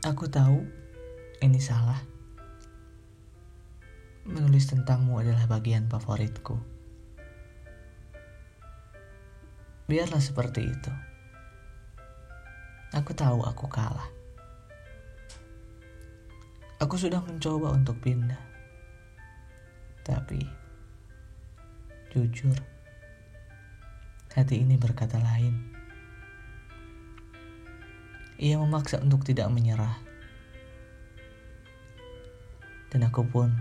Aku tahu ini salah. Menulis tentangmu adalah bagian favoritku. Biarlah seperti itu. Aku tahu aku kalah. Aku sudah mencoba untuk pindah. Tapi jujur, hati ini berkata lain. Ia memaksa untuk tidak menyerah. Dan aku pun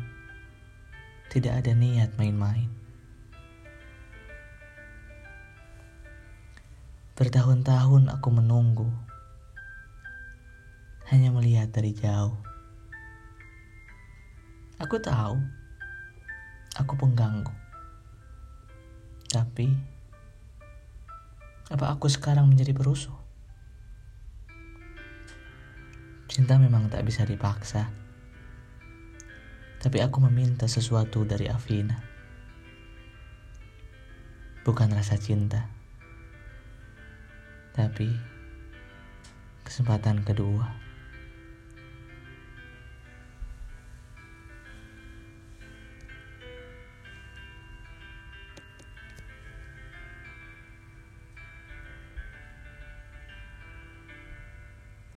tidak ada niat main-main. Bertahun-tahun aku menunggu, hanya melihat dari jauh. Aku tahu, aku pengganggu. Tapi, apa aku sekarang menjadi perusuh? Cinta memang tak bisa dipaksa. Tapi aku meminta sesuatu dari Afina. Bukan rasa cinta. Tapi kesempatan kedua.